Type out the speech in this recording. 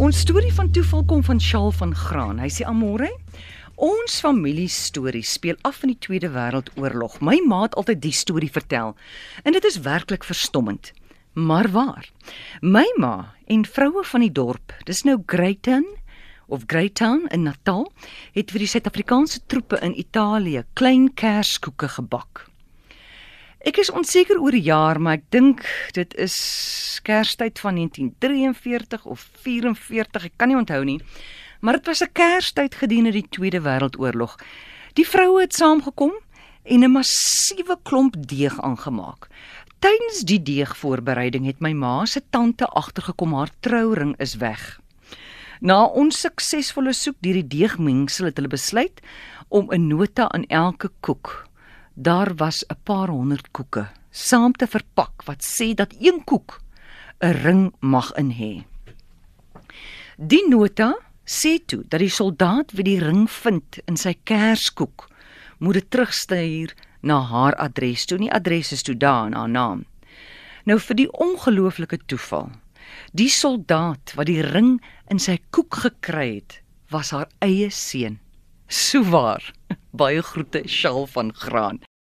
Ons storie van toeval kom van Shaal van Graan. Hy sê Amore, ons familie storie speel af in die Tweede Wêreldoorlog. My ma het altyd die storie vertel en dit is werklik verstommend. Maar waar? My ma en vroue van die dorp, dis nou Greytown of Greytown in Natal, het vir die Suid-Afrikaanse troepe in Italië klein kerskoeke gebak. Ek is onseker oor die jaar, maar ek dink dit is Kerstyd van 1943 of 44, ek kan nie onthou nie. Maar dit was 'n Kerstyd gedurende die Tweede Wêreldoorlog. Die vroue het saamgekom en 'n massiewe klomp deeg aangemaak. Tydens die deegvoorbereiding het my ma se tante agtergekom haar trouring is weg. Na onsuksesvolle soek deur die deegmengsel het hulle besluit om 'n nota aan elke koek daar was 'n paar honderd koeke saam te verpak wat sê dat een koek 'n ring mag in hê. Die nota sê toe dat die soldaat wie die ring vind in sy kerskoek moet dit terugstuur na haar adres toe, nie adres is toe daar na haar naam. Nou vir die ongelooflike toeval. Die soldaat wat die ring in sy koek gekry het, was haar eie seun. Sou waar. Baie groete, Shaal van Graan.